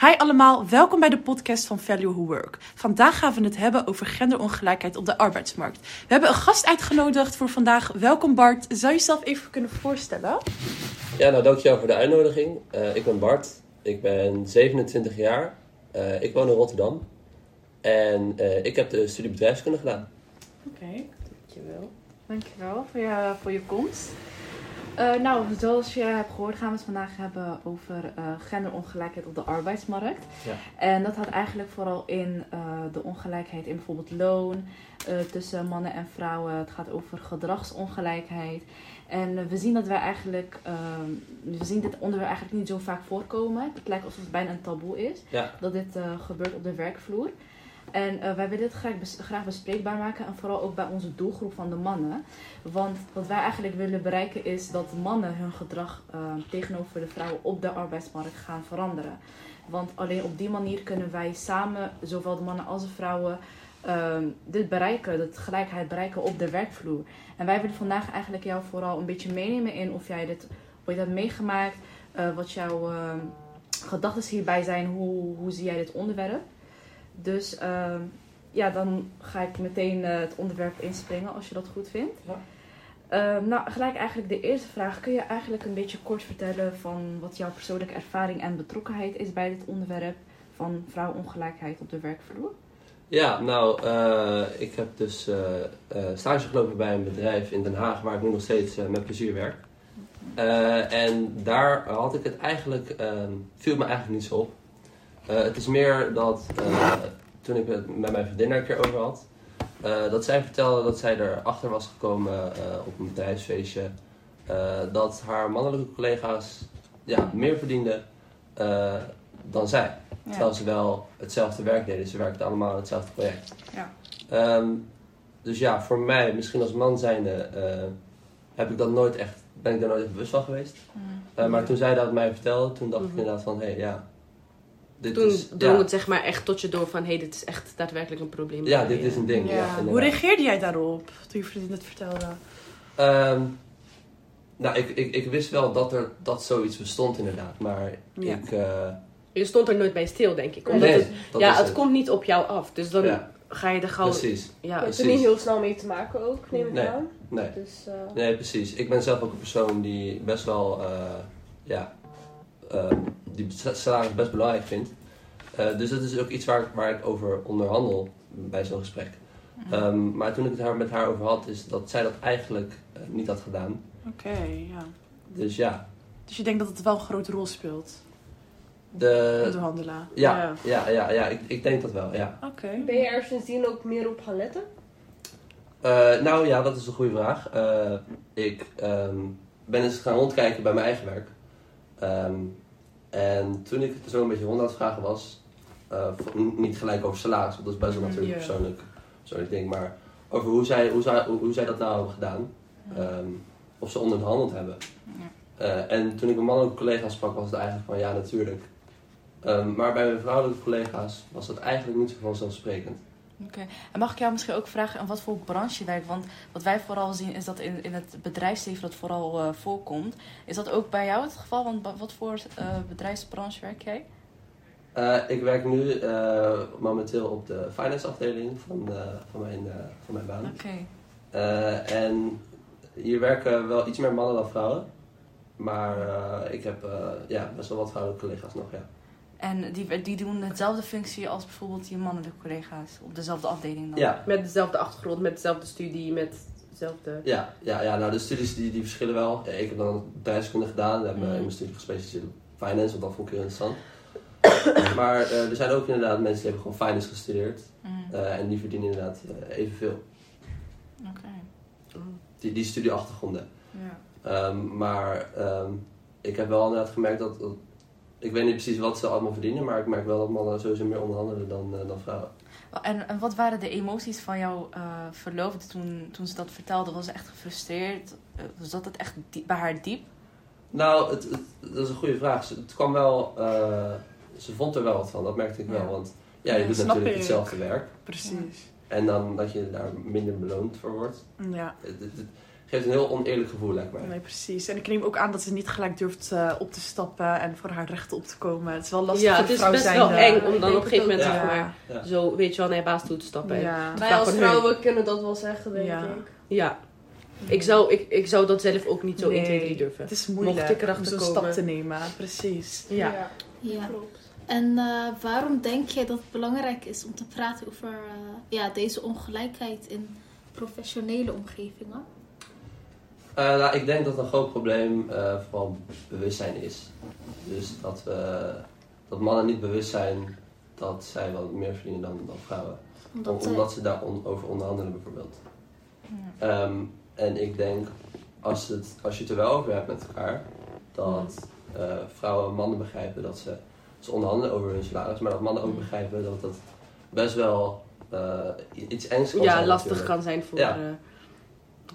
Hi allemaal, welkom bij de podcast van Value Who Work. Vandaag gaan we het hebben over genderongelijkheid op de arbeidsmarkt. We hebben een gast uitgenodigd voor vandaag. Welkom Bart. Zou je jezelf even kunnen voorstellen? Ja, nou dankjewel voor de uitnodiging. Uh, ik ben Bart, ik ben 27 jaar, uh, ik woon in Rotterdam en uh, ik heb de studie bedrijfskunde gedaan. Oké, okay, dankjewel. Dankjewel voor je, voor je komst. Uh, nou, zoals je hebt gehoord gaan we het vandaag hebben over uh, genderongelijkheid op de arbeidsmarkt. Ja. En dat houdt eigenlijk vooral in uh, de ongelijkheid in bijvoorbeeld loon tussen mannen en vrouwen. Het gaat over gedragsongelijkheid. En we zien dat wij eigenlijk, ehm, we zien dit onderwerp eigenlijk niet zo vaak voorkomen. Het lijkt alsof het bijna een taboe is. Ja. Dat dit gebeurt op de werkvloer. En uh, wij willen dit graag, graag, bespreekbaar maken en vooral ook bij onze doelgroep van de mannen. Want wat wij eigenlijk willen bereiken is dat mannen hun gedrag uh, tegenover de vrouwen op de arbeidsmarkt gaan veranderen. Want alleen op die manier kunnen wij samen, zowel de mannen als de vrouwen, uh, dit bereiken, dat gelijkheid bereiken op de werkvloer. En wij willen vandaag eigenlijk jou vooral een beetje meenemen in of jij dit ooit hebt meegemaakt, uh, wat jouw ehm, gedachten hierbij zijn, hoe, hoe zie jij dit onderwerp. Dus ehm, ja, dan ga ik meteen uh, het onderwerp inspringen als je dat goed vindt. Ja. Uh, nou, gelijk eigenlijk de eerste vraag. Kun je eigenlijk een beetje kort vertellen van wat jouw persoonlijke ervaring en betrokkenheid is bij dit onderwerp van vrouwongelijkheid op de werkvloer? Ja, nou, uh, ik heb dus uh, stage gelopen bij een bedrijf in Den Haag waar ik nu nog steeds met plezier werk. en daar had ik het eigenlijk, ehm, viel me eigenlijk niet zo op. Eh, het is meer dat uh, toen ik het met mijn vriendin er een keer over had, uh, dat zij vertelde dat zij erachter was gekomen op een bedrijfsfeestje dat haar mannelijke collega's ja, meer verdienden dan zij. Ja. Terwijl ze wel hetzelfde werk deden. Ze werkten allemaal aan hetzelfde project. Ja. Um, dus ja, voor mij, misschien als man zijnde, heb ik dat nooit echt, ben ik daar nooit echt bewust van geweest. Mm. maar toen zij dat mij vertelde, toen dacht mm -hmm. ik inderdaad van, hé hey, ja, dit Toen is, drong het zeg maar echt tot je door van... hé, hey, dit is echt daadwerkelijk een probleem. Ja, dit is een ding. Ja. Hoe reageerde jij daarop toen je vriendin het vertelde? Um, nou, ik, ik, ik wist wel dat er dat zoiets bestond inderdaad. Maar ik... Uh, je stond er nooit bij stil, denk ik. Omdat nee, het, ja, het, komt niet op jou af. Dus dan ga je er gauw... Precies. Ja, je hebt er niet heel snel mee te maken ook, neem ik nee, aan. Nee. Dus, uh... nee, precies. Ik ben zelf ook een persoon die best wel... Uh, ja, die salaris best belangrijk vindt. Uh, dus dat is ook iets waar, waar ik over onderhandel bij zo'n gesprek. Um, maar toen ik het haar, met haar over had, is dat zij dat eigenlijk uh, niet had gedaan. Oké, okay, ja. Dus ja. Dus je denkt dat het wel een grote rol speelt? De... Onderhandelen? Ja, ja, ja, ja, ja ik, ik denk dat wel, ja. Oké. Okay. Ben je er sindsdien ook meer op gaan letten? Uh, nou ja, dat is een goede vraag. ik um, ben eens gaan rondkijken bij mijn eigen werk. Um, en toen ik zo een beetje rond aan het vragen was, uh, niet gelijk over salaris, want dat is best wel natuurlijk yeah. persoonlijk, persoonlijk ding, maar over hoe zij, hoe zij, hoe, zij dat nou hebben gedaan. Um, of ze onderhandeld hebben. Ja. Uh, en toen ik mijn mannelijke collega's sprak, was het eigenlijk van ja, natuurlijk. Um, maar bij mijn vrouwelijke collega's was dat eigenlijk niet zo vanzelfsprekend. Oké, en mag ik jou misschien ook vragen aan wat voor branche je werkt? Want wat wij vooral zien is dat in, in het bedrijfsleven dat vooral uh, voorkomt. Is dat ook bij jou het geval? Want wat voor uh, bedrijfsbranche werk jij? Uh, ik werk nu momenteel op de finance afdeling van, van, mijn, van mijn baan. Oké. Okay. en hier werken wel iets meer mannen dan vrouwen. Maar ik heb ja, best wel wat vrouwelijke collega's nog, ja. En die, die doen dezelfde functie als bijvoorbeeld je mannelijke collega's op dezelfde afdeling dan? Ja. Met dezelfde achtergrond, met dezelfde studie, met dezelfde... Ja, ja, ja nou de studies die, die verschillen wel. Ja, ik heb dan bedrijfskunde gedaan, heb mm. in mijn studie gespecialiseerd op finance, want dat vond ik heel interessant. maar uh, er zijn ook inderdaad mensen die hebben gewoon finance gestudeerd. Mm. Uh, en die verdienen inderdaad uh, evenveel. Oké. Okay. Die, die studieachtergronden. Ja. Um, maar um, ik heb wel inderdaad gemerkt dat, dat ik weet niet precies wat ze allemaal verdienen, maar ik merk wel dat mannen sowieso meer onderhandelen dan, uh, dan vrouwen. En, en wat waren de emoties van jouw uh, verloofde toen, toen ze dat vertelde? Was ze echt gefrustreerd? Uh, zat het echt diep, bij haar diep? Nou, het, het, dat is een goede vraag. Het kwam wel, ze vond er wel wat van, dat merkte ik wel. Want ja, je ja, doet natuurlijk hetzelfde werk. Precies. En dan dat je daar minder beloond voor wordt. Ja. Geeft een heel oneerlijk gevoel, lijkt mij. Nee, precies. En ik neem ook aan dat ze niet gelijk durft uh, op te stappen en voor haar rechten op te komen. Het is wel lastig ja, voor het is best zijn, wel eng om dan op een gegeven moment Ja. zeg maar, Ja. zo, weet je wel, naar je baas toe te stappen. Ja. En Wij als hun. vrouwen kunnen dat wel zeggen, denk Ja. ik. Ja. Ik zou, ik, ik zou dat zelf ook niet zo 1, 2, 3 Nee, durven. Het is Mocht moeilijk ik erachter om zo'n komen. stap te nemen. Precies. Ja. Ja. klopt. En eh, waarom denk jij dat het belangrijk is om te praten over eh, ja, deze ongelijkheid in professionele omgevingen? Nou, ik denk dat een groot probleem eh, vooral bewustzijn is. Dus dat, we, dat mannen niet bewust zijn dat zij wat meer verdienen dan, dan vrouwen. Omdat, Om- omdat ze daarover over onderhandelen bijvoorbeeld. Ehm, en ik denk, als, het, als je het er wel over hebt met elkaar, dat eh, vrouwen en mannen begrijpen dat ze, ze onderhandelen over hun salaris, maar dat mannen ook begrijpen dat dat best wel iets engs kan ja, zijn lastig natuurlijk. kan zijn voor... Ja.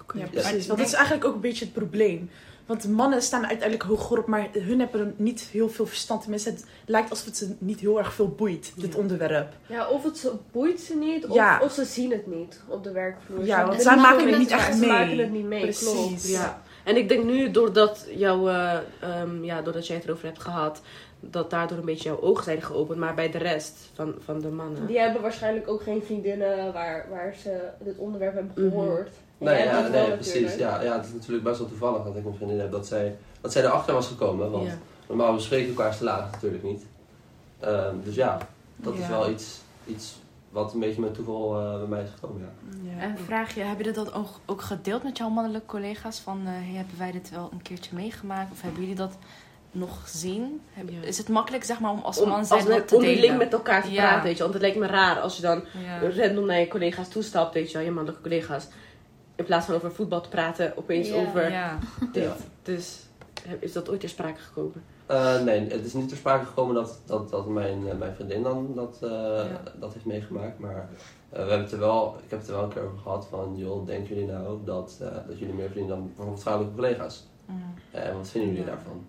Oké. Ja, Ja. precies. Want dat is eigenlijk ook een beetje het probleem. Want mannen staan uiteindelijk hoger op, maar hun hebben er niet heel veel verstand. Tenminste, het lijkt alsof het ze niet heel erg veel boeit, dit Ja. onderwerp. Ja, of het boeit ze niet, of, Ja. of ze zien het niet op de werkvloer. Ja, Ze- want ze zij maken het niet echt Ze mee. maken het niet mee, Precies. klopt. Ja. En ik denk nu, doordat, jou, eh, ehm, ja, doordat jij het erover hebt gehad, dat daardoor een beetje jouw ogen zijn geopend. Maar bij de rest van, van de mannen. Die hebben waarschijnlijk ook geen vriendinnen waar, waar ze dit onderwerp hebben Mhm. gehoord. Nee, ja, nee precies. Ja, ja, het is natuurlijk best wel toevallig dat ik een vriendin heb dat zij, dat zij erachter was gekomen. Want Ja. normaal bespreken we elkaar salaris natuurlijk niet. Ehm, dus ja, dat is wel iets, iets wat een beetje met toeval eh, bij mij is gekomen. Ja. Ja. En vraag je, heb je dat ook, ook gedeeld met jouw mannelijke collega's? Van, eh, hey, hebben wij dit wel een keertje meegemaakt? Of hebben jullie dat nog gezien? Heb- Ja. Is het makkelijk zeg maar, om als Om, man als zijn we dat te onderling delen? met elkaar te Ja. praten, weet je. Want het lijkt me raar als je dan Ja. random naar je collega's toestapt, weet je wel, je mannelijke collega's. In plaats van over voetbal te praten, opeens over Ja. dit. Ja. Dus is dat ooit ter sprake gekomen? Eh, nee, het is niet ter sprake gekomen dat, dat, dat mijn, eh, mijn vriendin dan dat, eh, dat heeft meegemaakt. Maar we hebben het er wel, ik heb het er wel een keer over gehad van, joh, denken jullie nou dat, eh, dat jullie meer verdienen dan bijvoorbeeld vrouwelijke collega's? Mm. En wat vinden jullie Ja. daarvan?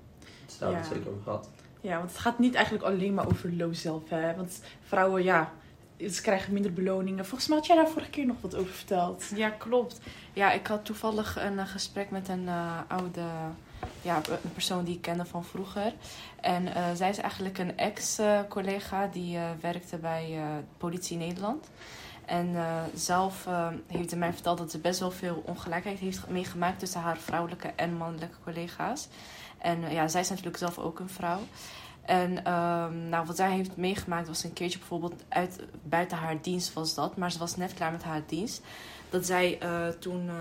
Daar hebben we het Ja. zeker over gehad. Ja, want het gaat niet eigenlijk alleen maar over loon zelf. Hè? Want vrouwen, ja, ze krijgen minder beloningen. Volgens mij had jij daar vorige keer nog wat over verteld. Ja, klopt. Ja, ik had toevallig een eh, gesprek met een eh, oude ja, een persoon die ik kende van vroeger. En eh, zij is eigenlijk een ex-collega die werkte bij Politie Nederland. En zelf heeft ze mij verteld dat ze best wel veel ongelijkheid heeft meegemaakt tussen haar vrouwelijke en mannelijke collega's. En ja, zij is natuurlijk zelf ook een vrouw. En ehm, nou, wat zij heeft meegemaakt was een keertje bijvoorbeeld uit, buiten haar dienst was dat. Maar ze was net klaar met haar dienst. Dat zij eh, toen eh,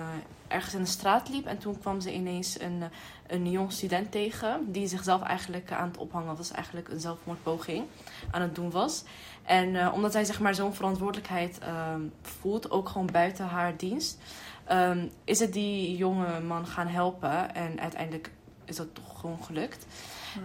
ergens in de straat liep. En toen kwam ze ineens een, een jong student tegen. Die zichzelf eigenlijk aan het ophangen was. Eigenlijk een zelfmoordpoging aan het doen was. En eh, omdat zij zeg maar zo'n verantwoordelijkheid ehm, voelt. Ook gewoon buiten haar dienst. ehm, is het die jonge man gaan helpen. En uiteindelijk is dat toch gewoon gelukt.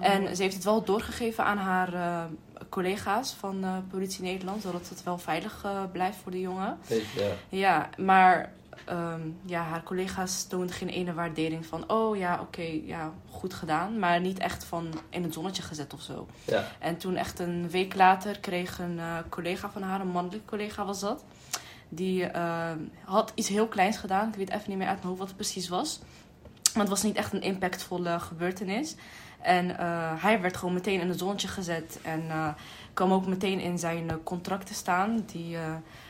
En ze heeft het wel doorgegeven aan haar eh, collega's van eh, Politie Nederland, zodat het wel veilig eh, blijft voor de jongen. Ja. Ja, maar ehm, ja, haar collega's toonden geen ene waardering van, oh ja, oké, ja, goed gedaan. Maar niet echt van in het zonnetje gezet of zo. Ja. En toen echt een week later kreeg een collega van haar, een mannelijke collega was dat. Die had iets heel kleins gedaan. Ik weet even niet meer uit mijn hoofd wat het precies was. Maar het was niet echt een impactvolle gebeurtenis. En eh, hij werd gewoon meteen in het zonnetje gezet. En eh, kwam ook meteen in zijn eh, contract te staan. Die, eh,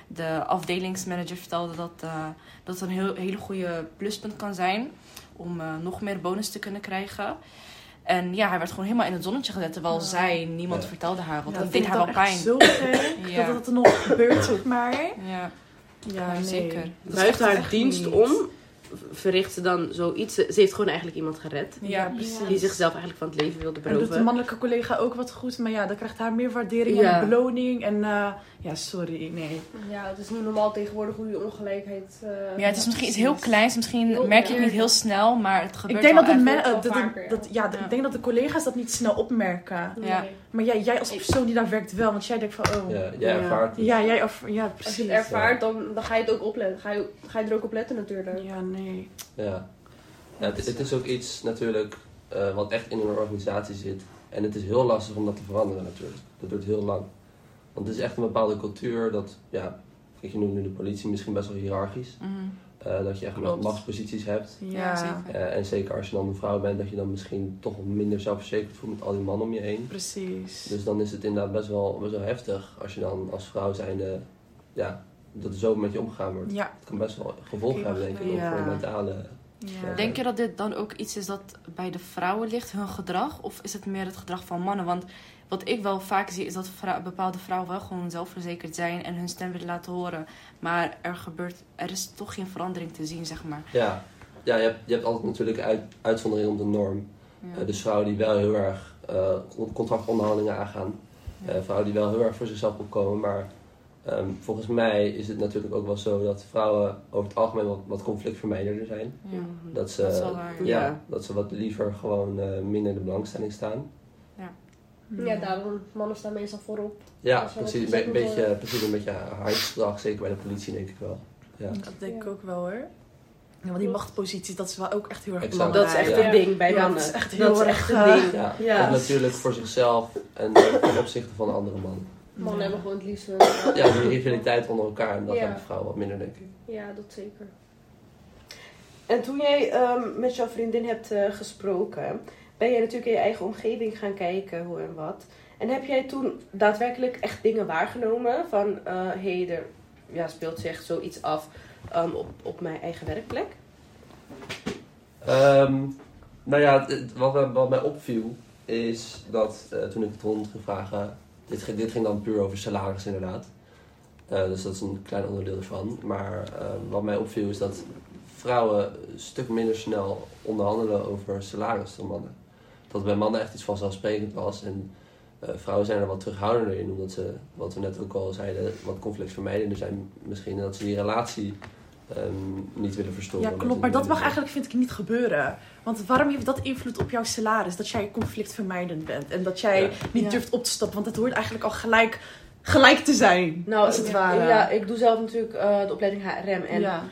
de afdelingsmanager vertelde dat, eh, dat een heel, hele goede pluspunt kan zijn. Om eh, nog meer bonus te kunnen krijgen. En ja, hij werd gewoon helemaal in het zonnetje gezet. Terwijl Ja. zij, niemand Ja. vertelde haar. Want Ja, dat deed haar wel pijn. zo gek Ja. dat het er nog gebeurt, zeg maar. Ja, Ja, Ja, nee. zeker. Buiten echt haar dienst niet. om verricht ze dan zoiets. Ze heeft gewoon eigenlijk iemand gered. Ja, Ja. precies. Die zichzelf eigenlijk van het leven wilde En doet de beroven. mannelijke collega ook wat goed, maar ja, dan krijgt haar meer waardering Ja. en beloning. En eh, ja, sorry, nee. Ja, het is nu normaal tegenwoordig hoe je ongelijkheid... eh, ja, het is misschien iets heel kleins. Misschien Heel merk je het niet heel snel. Maar het gebeurt Ik denk, dat de men, dat, ja. dat, ja, de- Ja. ik denk dat de collega's dat niet snel opmerken. Ja. Maar jij, jij als persoon die daar werkt wel, want jij denkt van, oh. Ja, Ja, jij ervaart het. jij of, ja, Als precies. je het ervaart, dan, dan ga je het ook opletten. Ga je, ga je er ook op letten natuurlijk. Ja, nee. Ja. ja het, het is ook iets natuurlijk eh, wat echt in een organisatie zit. En het is heel lastig om dat te veranderen natuurlijk. Dat duurt heel lang. Want het is echt een bepaalde cultuur dat, ja, kijk, je noemt nu de politie misschien best wel hiërarchisch. Mhm. Eh, dat je echt Klopt. machtsposities hebt. Ja, zeker. Eh, en zeker als je dan een vrouw bent, dat je dan misschien toch minder zelfverzekerd voelt met al die mannen om je heen. precies. Dus dan is het inderdaad best wel, best wel heftig als je dan als vrouw zijnde, ja, dat er zo met je omgegaan wordt. Ja, Het kan best wel gevolgen hebben, denk ik, ook Ja. voor je mentale... ja. Denk je dat dit dan ook iets is dat bij de vrouwen ligt, hun gedrag? Of is het meer het gedrag van mannen? Want wat ik wel vaak zie is dat vrou- bepaalde vrouwen wel gewoon zelfverzekerd zijn en hun stem willen laten horen. Maar er gebeurt, er is toch geen verandering te zien, zeg maar. Ja, ja je, hebt, je hebt altijd natuurlijk uit, uitzonderingen op de norm. Ja. Eh, dus vrouwen die wel heel erg eh, con- contractonderhandelingen aangaan. Ja. Eh, vrouwen die wel heel erg voor zichzelf opkomen. Maar ehm, volgens mij is het natuurlijk ook wel zo dat vrouwen over het algemeen wat, wat conflictvermijderder zijn. Ja. Dat ze, Dat is wel waar. ja, Ja. dat ze wat liever gewoon eh, minder in de belangstelling staan. Ja, daarom, mannen staan meestal voorop. Ja, precies. Be- beetje, precies een beetje hardgedrag, zeker bij de politie denk ik wel. Ja. Dat denk ik Ja. ook wel hoor. Ja, want die machtposities, dat is wel ook echt heel erg Exact. Dat is belangrijk. echt Ja. een ding bij Ja, mannen. dat is echt heel erg, een ding. Ja. Ja. Ook natuurlijk voor zichzelf en eh, ten opzichte van de andere man. Mannen Ja. hebben gewoon het liefst hun... Ja, die rivaliteit onder elkaar en dat Ja. hebben vrouwen wat minder denk ik. Ja, dat zeker. En toen jij ehm, met jouw vriendin hebt eh, gesproken, ben jij natuurlijk in je eigen omgeving gaan kijken hoe en wat. En heb jij toen daadwerkelijk echt dingen waargenomen van, hé, hey, er ja, speelt zich zoiets af ehm, op, op mijn eigen werkplek? Ehm, nou ja, wat, wat mij opviel is dat eh, toen ik het rond ging vragen, dit, dit ging dan puur over salaris inderdaad. Eh, dus dat is een klein onderdeel ervan. Maar eh, wat mij opviel is dat vrouwen een stuk minder snel onderhandelen over salaris dan mannen. Dat bij mannen echt iets vanzelfsprekend was. En eh, vrouwen zijn er wat terughoudender in, omdat ze, wat we net ook al zeiden, wat conflictvermijdender zijn misschien. En dat ze die relatie ehm, niet willen verstoren. Ja, klopt. Maar dat mag eigenlijk, vind ik, niet gebeuren. Want waarom heeft dat invloed op jouw salaris? Dat jij conflictvermijdend bent. En dat jij Ja. niet Ja. durft op te stappen. Want het hoort eigenlijk al gelijk, gelijk te zijn. Nou, als het ik- ware. Ja, ik doe zelf natuurlijk eh, de opleiding HRM. En ja.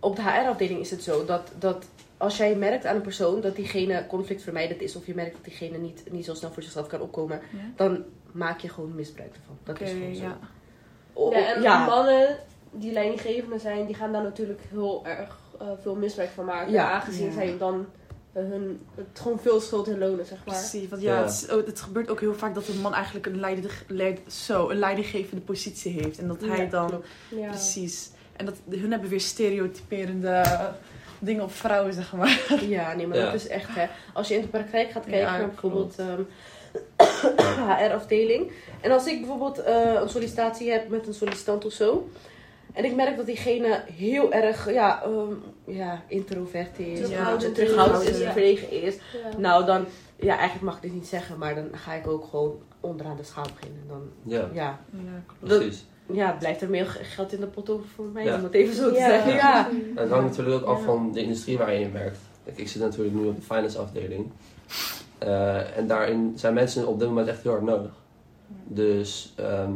op de HR-afdeling is het zo dat, dat als jij merkt aan een persoon dat diegene conflictvermijdend is, of je merkt dat diegene niet, niet zo snel voor zichzelf kan opkomen, Ja. dan maak je gewoon misbruik ervan. Dat is gewoon zo. ja. O- Ja, en ja. mannen die leidinggevende zijn, die gaan daar natuurlijk heel erg eh, veel misbruik van maken. Ja. Aangezien Ja. zij dan eh, hun, het gewoon veel schuld in lonen, zeg maar. Precies, want ja, Ja. Het, is ook- het gebeurt ook heel vaak dat een man eigenlijk een, leiding, leid, zo, een leidinggevende positie heeft. En dat hij Ja, dan... Ja. Precies. En dat, hun hebben weer stereotyperende dingen op vrouwen, zeg maar. Ja, nee, maar Ja. dat is echt, hè. Als je in de praktijk gaat kijken Ja, naar bijvoorbeeld ehm, HR-afdeling. En als ik bijvoorbeeld eh, een sollicitatie heb met een sollicitant of zo. En ik merk dat diegene heel erg, ja, ehm, ja introvert is. Terughoudend terughoudend is. verlegen is. Ja. Nou, dan, ja, eigenlijk mag ik dit niet zeggen, maar dan ga ik ook gewoon onderaan de schaal beginnen. Dan, Ja, ja, Ja, precies. ja, blijft er meer geld in de pot over voor mij, Ja. om het even zo te Ja. zeggen. Ja. En het hangt natuurlijk ook af Ja. van de industrie waarin je werkt. Kijk, ik zit natuurlijk nu op de finance afdeling. Eh, en daarin zijn mensen op dit moment echt heel hard nodig. Dus ehm, eh,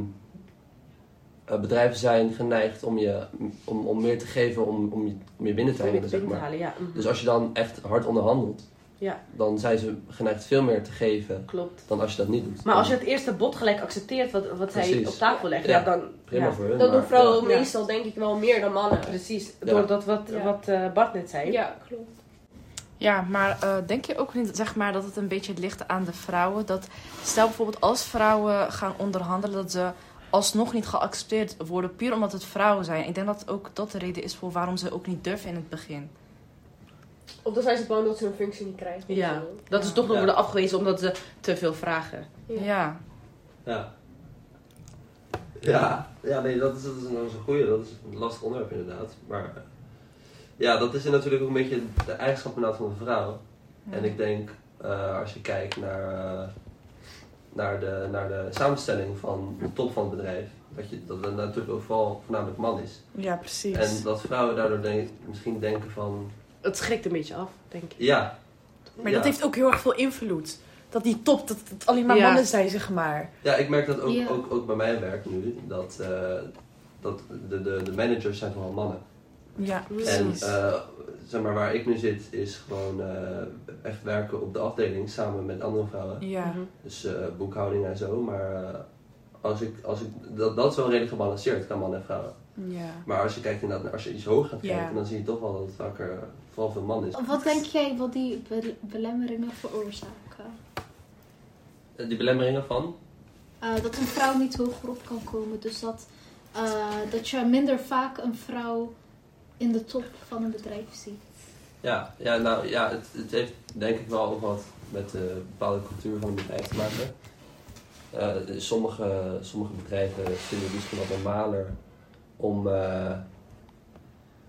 bedrijven zijn geneigd om, je, om, om meer te geven om, om, je, om je binnen te Om je halen, zeg te maar. halen, ja. mhm. Dus als je dan echt hard onderhandelt, Ja. dan zijn ze geneigd veel meer te geven Klopt. dan als je dat niet doet. Maar als je het eerste bod gelijk accepteert wat, wat zij op tafel leggen, Ja. ja, dan... Prima voor hun. Dat doen vrouwen ja. meestal denk ik wel meer dan mannen. Precies, Ja. door dat wat, Ja. wat eh, Bart net zei. Ja, klopt. Ja, maar eh, denk je ook niet zeg maar, dat het een beetje ligt aan de vrouwen? Dat stel bijvoorbeeld als vrouwen gaan onderhandelen, dat ze alsnog niet geaccepteerd worden, puur omdat het vrouwen zijn. Ik denk dat ook dat de reden is voor waarom ze ook niet durven in het begin. Of dan zijn ze bang dat ze een functie niet krijgen. of Ja. zo. Dat is toch nog Ja. worden afgewezen omdat ze te veel vragen. Ja. Ja. Ja. Ja, nee, dat is, dat is, een, dat is een goeie. Dat is een lastig onderwerp inderdaad. Maar ja, dat is natuurlijk ook een beetje de eigenschap inderdaad van de vrouw. En ik denk, eh, als je kijkt naar, eh, naar, de, naar de samenstelling van de top van het bedrijf, dat, je, dat het natuurlijk ook vooral voornamelijk man is. Ja, precies. En dat vrouwen daardoor denk, misschien denken van, Het schrikt een beetje af, denk ik. ja. maar ja. dat heeft ook heel erg veel invloed. Dat die top, dat het alleen maar Ja. mannen zijn, zeg maar. Ja, ik merk dat ook, Ja. ook, ook bij mijn werk nu, dat, eh, dat de, de, de managers zijn vooral mannen. Ja, En precies. eh, zeg maar, waar ik nu zit, is gewoon eh, echt werken op de afdeling samen met andere vrouwen. ja. Mhm. Dus eh, boekhouding en zo. Maar eh, als ik, als ik, dat, dat is wel redelijk gebalanceerd qua mannen en vrouwen. Ja. Maar als je kijkt inderdaad, als je iets hoger gaat Ja. kijken, dan zie je toch wel dat het vaker vooral veel man is. Wat denk jij wat die be- belemmeringen veroorzaken? Die belemmeringen van? Eh, dat een vrouw niet hoger op kan komen. Dus dat, eh, dat je minder vaak een vrouw in de top van een bedrijf ziet. Ja, ja nou ja, het, het heeft denk ik wel ook wat met de bepaalde cultuur van het bedrijf te maken. Eh, sommige, sommige bedrijven vinden het misschien wat normaler om, eh,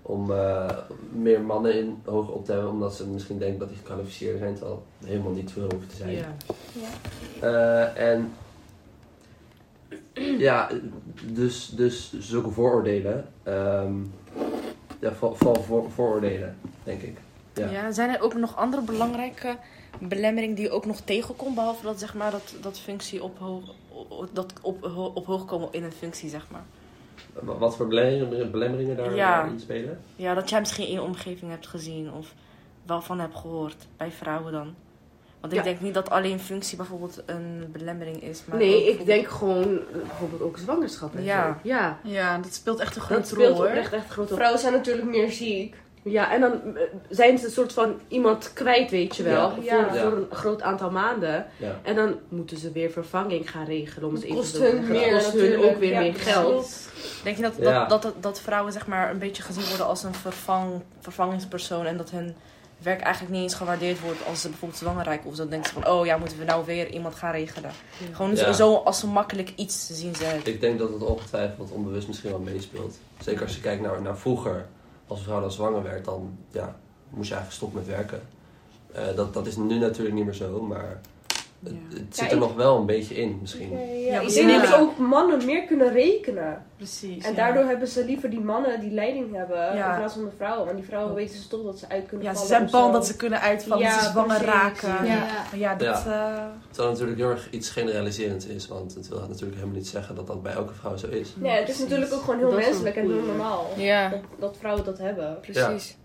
om eh, meer mannen in hoger op te hebben, omdat ze misschien denken dat die gekwalificeerder zijn, terwijl het helemaal niet veel hoeft te zijn. Ja. Ja. Eh, en ja, dus, dus zulke vooroordelen, ehm ja, vooral voor, voor, vooroordelen, denk ik. Ja. Ja. zijn er ook nog andere belangrijke belemmeringen die je ook nog tegenkomt? Behalve dat, zeg maar, dat, dat functie op hoog, o- dat op, ho- op hoog komen in een functie, zeg maar. Wa- Wat voor belemmeringen, belemmeringen daar Ja. in spelen? Ja, dat jij misschien in je omgeving hebt gezien of wel van hebt gehoord. Bij vrouwen dan. Want ik Ja. denk niet dat alleen functie bijvoorbeeld een belemmering is. Maar Nee, ik denk gewoon eh, bijvoorbeeld ook zwangerschap en Ja. zo. Ja. Ja, dat speelt echt een grote rol hoor. echt, echt een grote rol. Vrouwen zijn natuurlijk meer ziek. Ja, en dan eh, zijn ze een soort van iemand kwijt, weet je wel. Ja. Ja. Voor, Ja. voor een groot aantal maanden. Ja. En dan moeten ze weer vervanging gaan regelen. Om het Het even kost hun meer kost hun ook weer Ja, meer geld. Denk je dat, Ja. dat, dat, dat vrouwen zeg maar, een beetje gezien worden als een vervang, vervangingspersoon en dat hun werk eigenlijk niet eens gewaardeerd wordt als ze bijvoorbeeld zwanger raken of zo? Dan denken ze van, oh ja, moeten we nou weer iemand gaan regelen? Gewoon Ja. zo, als zo makkelijk iets zien ze het. Ik denk dat het ongetwijfeld onbewust misschien wel meespeelt. Zeker als je kijkt naar, naar vroeger, als een vrouw dan zwanger werd, dan ja, moest je eigenlijk stoppen met werken. Eh, dat, dat is nu natuurlijk niet meer zo, maar Ja. het Ja, zit er ik- nog wel een beetje in misschien. Ja, Ja, ik ja. denk dat ook mannen meer kunnen rekenen. Precies. En ja. daardoor hebben ze liever die mannen die leiding hebben Ja. in plaats van de vrouwen. Want die vrouwen weten ze toch dat ze uit kunnen Ja, ze vallen zijn of bang zo. dat ze kunnen uitvallen, Ja, dat ze zwanger raken. Ja. Ja, dat... eh, Terwijl natuurlijk heel erg iets generaliserends is, want het wil natuurlijk helemaal niet zeggen dat dat bij elke vrouw zo is. Nee, het is precies. natuurlijk ook gewoon heel Dat menselijk en heel normaal. Ja, Dat, dat vrouwen dat hebben. precies.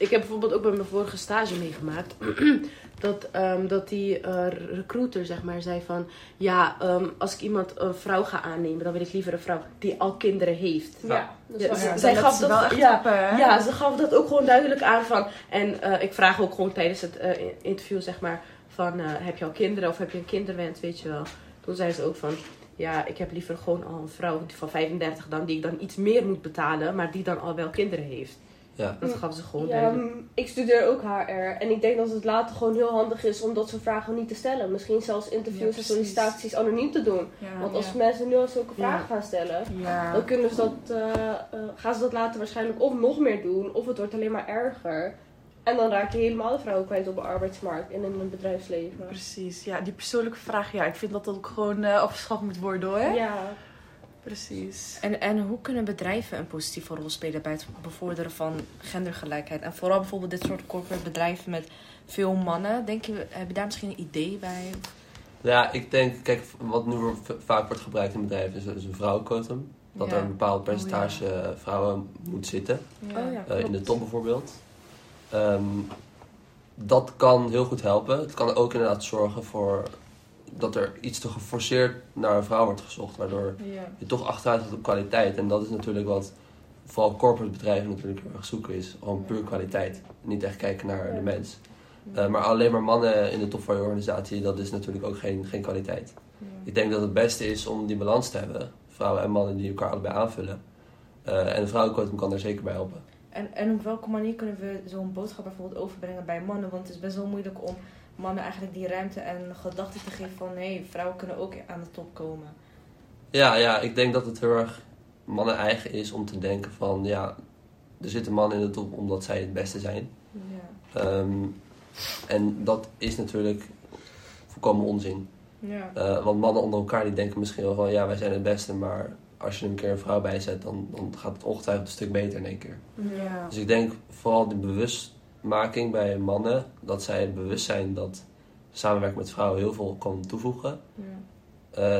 Ik heb bijvoorbeeld ook bij mijn vorige stage meegemaakt. dat, ehm, dat die eh, recruiter zeg maar zei van... Ja, ehm, als ik iemand een vrouw ga aannemen... dan wil ik liever een vrouw die al kinderen heeft. Ja, ze- zij gaf dat- wel echt ja, op, hè? Ja, ze gaf dat ook gewoon duidelijk aan van... En eh, ik vraag ook gewoon tijdens het eh, interview zeg maar... Van, eh, heb je al kinderen of heb je een kinderwens, weet je wel. Toen zei ze ook van... Ja, ik heb liever gewoon al een vrouw van 35 dan... Die ik dan iets meer moet betalen, maar die dan al wel kinderen heeft. Ja. Dat gaf ze gewoon Ja, mm, ik studeer ook HR en ik denk dat het later gewoon heel handig is om dat soort vragen niet te stellen. Misschien zelfs Ja, interviews en sollicitaties anoniem te doen. Ja, Want als ja. mensen nu al zulke Ja. vragen gaan stellen, Ja. dan kunnen ze dat, eh, eh, gaan ze dat later waarschijnlijk of nog meer doen, of het wordt alleen maar erger. En dan raak je helemaal de vrouwen kwijt op de arbeidsmarkt en in het bedrijfsleven. Precies, ja, die persoonlijke vraag, ja, ik vind dat dat ook gewoon eh afgeschaft moet worden hoor. Ja, Precies. En, en hoe kunnen bedrijven een positieve rol spelen bij het bevorderen van gendergelijkheid? En vooral bijvoorbeeld dit soort corporate bedrijven met veel mannen. Denk je, heb je daar misschien een idee bij? Ja, ik denk, kijk, wat nu vaak wordt gebruikt in bedrijven is, is een vrouwenquotum. Dat Ja. er een bepaald percentage eh, vrouwen moet zitten. Ja. Oh ja, Eh, in de top bijvoorbeeld. Ehm, dat kan heel goed helpen. Het kan ook inderdaad zorgen voor dat er iets te geforceerd naar een vrouw wordt gezocht, waardoor Ja. je toch achteruit gaat op kwaliteit. En dat is natuurlijk wat vooral corporate bedrijven natuurlijk heel erg zoeken is. Gewoon puur kwaliteit. Niet echt kijken naar Ja. de mens. Eh, maar alleen maar mannen in de top van je organisatie, dat is natuurlijk ook geen, geen kwaliteit. Ik denk dat het beste is om die balans te hebben. Vrouwen en mannen die elkaar allebei aanvullen. Eh, en de vrouwenquotum kan daar zeker bij helpen. En, en op welke manier kunnen we zo'n boodschap bijvoorbeeld overbrengen bij mannen? Want het is best wel moeilijk om mannen eigenlijk die ruimte en gedachten te geven van... hé, hey, vrouwen kunnen ook aan de top komen. Ja, ja, ik denk dat het heel erg mannen eigen is om te denken van ja, er zitten mannen in de top omdat zij het beste zijn. Ja. Ehm, en dat is natuurlijk volkomen onzin. Ja. Eh, want mannen onder elkaar die denken misschien wel van ja, wij zijn het beste, maar als je er een keer een vrouw bij zet, dan, dan gaat het ongetwijfeld een stuk beter in één keer. Ja. Dus ik denk vooral de bewustmaking bij mannen, dat zij bewust zijn dat samenwerken met vrouwen heel veel kan toevoegen. Ja.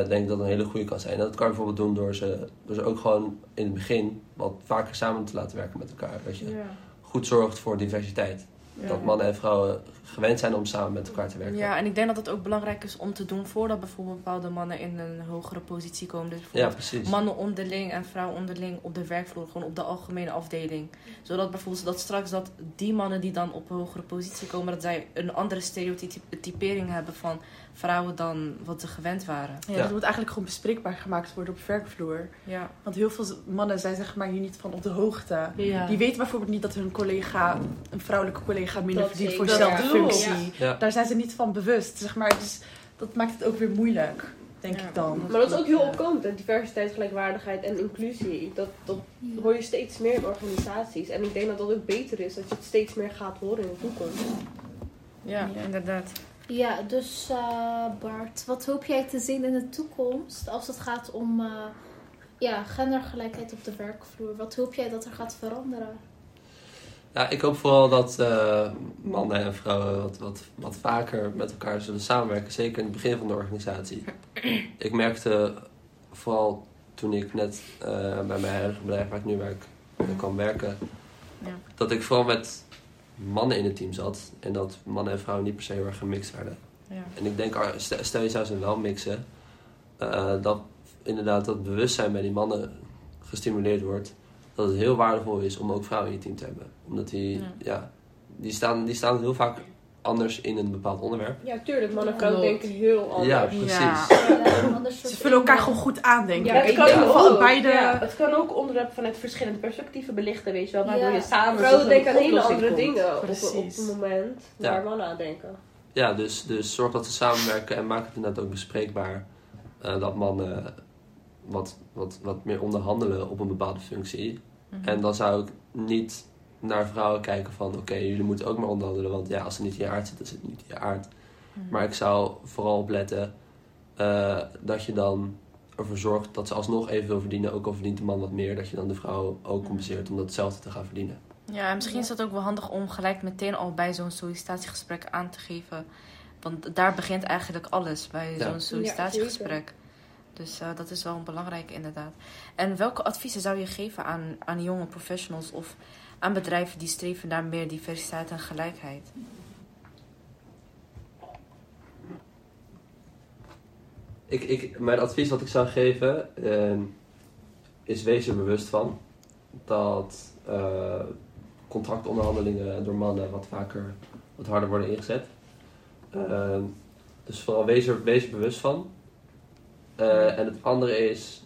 eh, denk ik dat een hele goede kan zijn. En dat kan je bijvoorbeeld doen door ze, door ze ook gewoon in het begin wat vaker samen te laten werken met elkaar. Dat je Ja. goed zorgt voor diversiteit. Dat mannen en vrouwen gewend zijn om samen met elkaar te werken. Ja, en ik denk dat het ook belangrijk is om te doen voordat bijvoorbeeld bepaalde mannen in een hogere positie komen. Dus Ja, bijvoorbeeld precies. mannen onderling en vrouwen onderling op de werkvloer, gewoon op de algemene afdeling. Zodat bijvoorbeeld dat straks dat die mannen die dan op een hogere positie komen, dat zij een andere stereotypering hebben van vrouwen dan wat ze gewend waren. Ja, Ja. Dat moet eigenlijk gewoon bespreekbaar gemaakt worden op werkvloer. Ja, Want heel veel mannen zijn zeg maar hier niet van op de hoogte. Ja. Die weten bijvoorbeeld niet dat hun collega, een vrouwelijke collega, minder Dat verdient voor dezelfde functie. Ja. Daar zijn ze niet van bewust, zeg maar. Dus dat maakt het ook weer moeilijk, denk Ja. ik dan. Maar dat is ook heel opkomend. hè. Diversiteit, gelijkwaardigheid en inclusie. Dat, dat hoor je steeds meer in organisaties. En ik denk dat dat ook beter is. Dat je het steeds meer gaat horen in de toekomst. ja, Ja. inderdaad. Ja, dus eh, Bart, wat hoop jij te zien in de toekomst als het gaat om eh, ja, gendergelijkheid op de werkvloer? Wat hoop jij dat er gaat veranderen? Ja, ik hoop vooral dat eh, mannen en vrouwen wat, wat, wat vaker met elkaar zullen samenwerken. Zeker in het begin van de organisatie. ik merkte vooral toen ik net eh, bij mijn huidige bedrijf waar ik nu werk, kwam werken. Ja. Dat ik vooral met mannen in het team zat. En dat mannen en vrouwen niet per se heel erg gemixt werden. Ja. En ik denk, stel stel je zou ze wel mixen. eh, dat inderdaad dat bewustzijn bij die mannen gestimuleerd wordt. Dat het heel waardevol is om ook vrouwen in je team te hebben. Omdat die, Ja. ja. die, staan, die staan heel vaak anders in een bepaald onderwerp. Ja, tuurlijk. Mannen en vrouwen denken heel anders. Ja, precies. Ja. Ja, Ze vullen elkaar gewoon goed aan, denk Ja, ik. het kan ook. van beide... Ja, het kan ook onderwerp vanuit verschillende perspectieven belichten, weet je wel. Waardoor Ja. je samen Vrouwen een denken aan hele andere komt. dingen op, het moment Ja. waar mannen aan denken. Ja, dus, dus zorg dat ze samenwerken en maak het inderdaad ook bespreekbaar. eh, dat mannen wat, wat, wat meer onderhandelen op een bepaalde functie. Mhm. En dan zou ik niet naar vrouwen kijken van... oké, jullie moeten ook maar onderhandelen. Want ja, als het niet in je aard zit, dan zit het niet in je aard. Mhm. Maar ik zou vooral opletten eh, dat je dan ervoor zorgt dat ze alsnog evenveel verdienen. Ook al verdient de man wat meer. Dat je dan de vrouw ook compenseert om datzelfde te gaan verdienen. Ja, en misschien is het ook wel handig om gelijk meteen al bij zo'n sollicitatiegesprek aan te geven. Want daar begint eigenlijk alles bij Ja. zo'n sollicitatiegesprek. Dus eh, dat is wel een belangrijke inderdaad. En welke adviezen zou je geven aan, aan jonge professionals of aan bedrijven die streven naar meer diversiteit en gelijkheid? Ik, ik, mijn advies wat ik zou geven ehm, is wees er bewust van dat eh, contractonderhandelingen door mannen wat vaker, wat harder worden ingezet. Ehm, dus vooral wees er, wees er bewust van. Eh, en het andere is,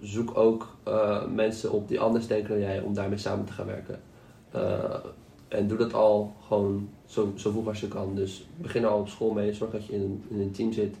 zoek ook eh, mensen op die anders denken dan jij om daarmee samen te gaan werken. Eh, en doe dat al gewoon zo, zo vroeg als je kan. Dus begin er al op school mee. Zorg dat je in een, in een team zit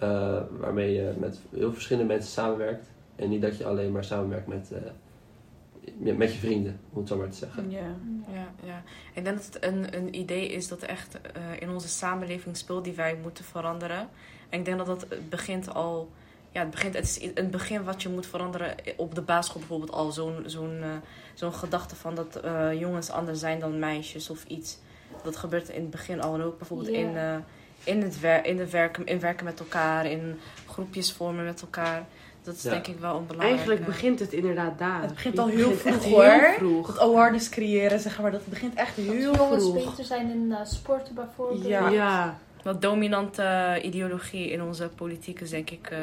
eh, waarmee je met heel verschillende mensen samenwerkt. En niet dat je alleen maar samenwerkt met, eh, met je vrienden, om het zo maar te zeggen. Ja. Ja, ja. Ik denk dat het een, een idee is dat echt eh, in onze samenleving speelt die wij moeten veranderen. En ik denk dat dat begint al. Ja, het, begint, het is een begin wat je moet veranderen op de basisschool bijvoorbeeld al. Zo'n zo'n eh, zo'n gedachte van dat eh, jongens anders zijn dan meisjes of iets. Dat gebeurt in het begin al. En ook bijvoorbeeld in, eh, in, het wer in, de werken, in werken met elkaar, in groepjes vormen met elkaar. Dat is Ja. denk ik wel een belangrijke... Eigenlijk begint het inderdaad daar. Het begint al heel begint vroeg, hoor. Heel vroeg. Dat awareness creëren, zeg maar, dat begint echt Dat heel jongens vroeg. beter zijn in sporten bijvoorbeeld. Ja. Ja. Wat dominante ideologie in onze politiek is, denk ik, eh,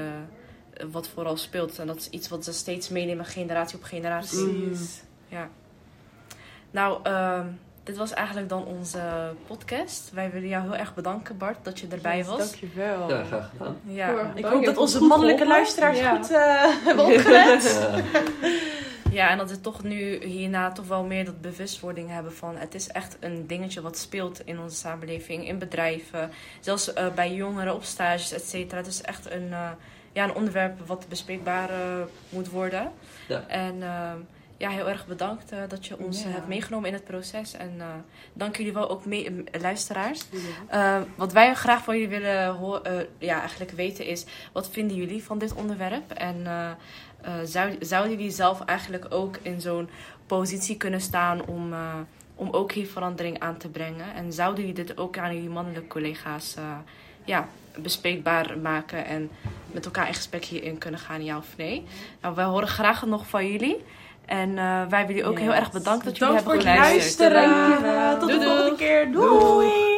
wat vooral speelt. En dat is iets wat ze steeds meenemen, generatie op generatie. Precies. Nou, ehm, dit was eigenlijk dan onze podcast. Wij willen jou heel erg bedanken, Bart, dat je erbij was. Dankjewel. Ja, graag gedaan. Ja. Ik hoop dat onze mannelijke luisteraars Ja. goed eh, hebben opgelet. Eh, ja, en dat we toch nu hierna toch wel meer dat bewustwording hebben van... het is echt een dingetje wat speelt in onze samenleving, in bedrijven. Zelfs eh, bij jongeren op stages, et cetera. Het is echt een, eh, ja, een onderwerp wat bespreekbaar eh, moet worden. Ja. En ehm, ja, heel erg bedankt eh, dat je ons Ja. hebt meegenomen in het proces. En eh, dank jullie wel ook mee, luisteraars. Wat wij graag van jullie willen eh, ja, eigenlijk weten is... wat vinden jullie van dit onderwerp? En eh, eh, zou, zouden jullie zelf eigenlijk ook in zo'n positie kunnen staan... Om, eh, om ook hier verandering aan te brengen? En zouden jullie dit ook aan jullie mannelijke collega's... eh, ja, bespreekbaar maken en met elkaar in gesprek hierin kunnen gaan, ja of nee? Nou, wij horen graag nog van jullie. En eh, wij willen jullie ook Yes. heel erg bedanken dat jullie Dank voor hebben het geluisterd. luisteren. Dankjewel. Tot de Doei, volgende keer. Doei. Doei.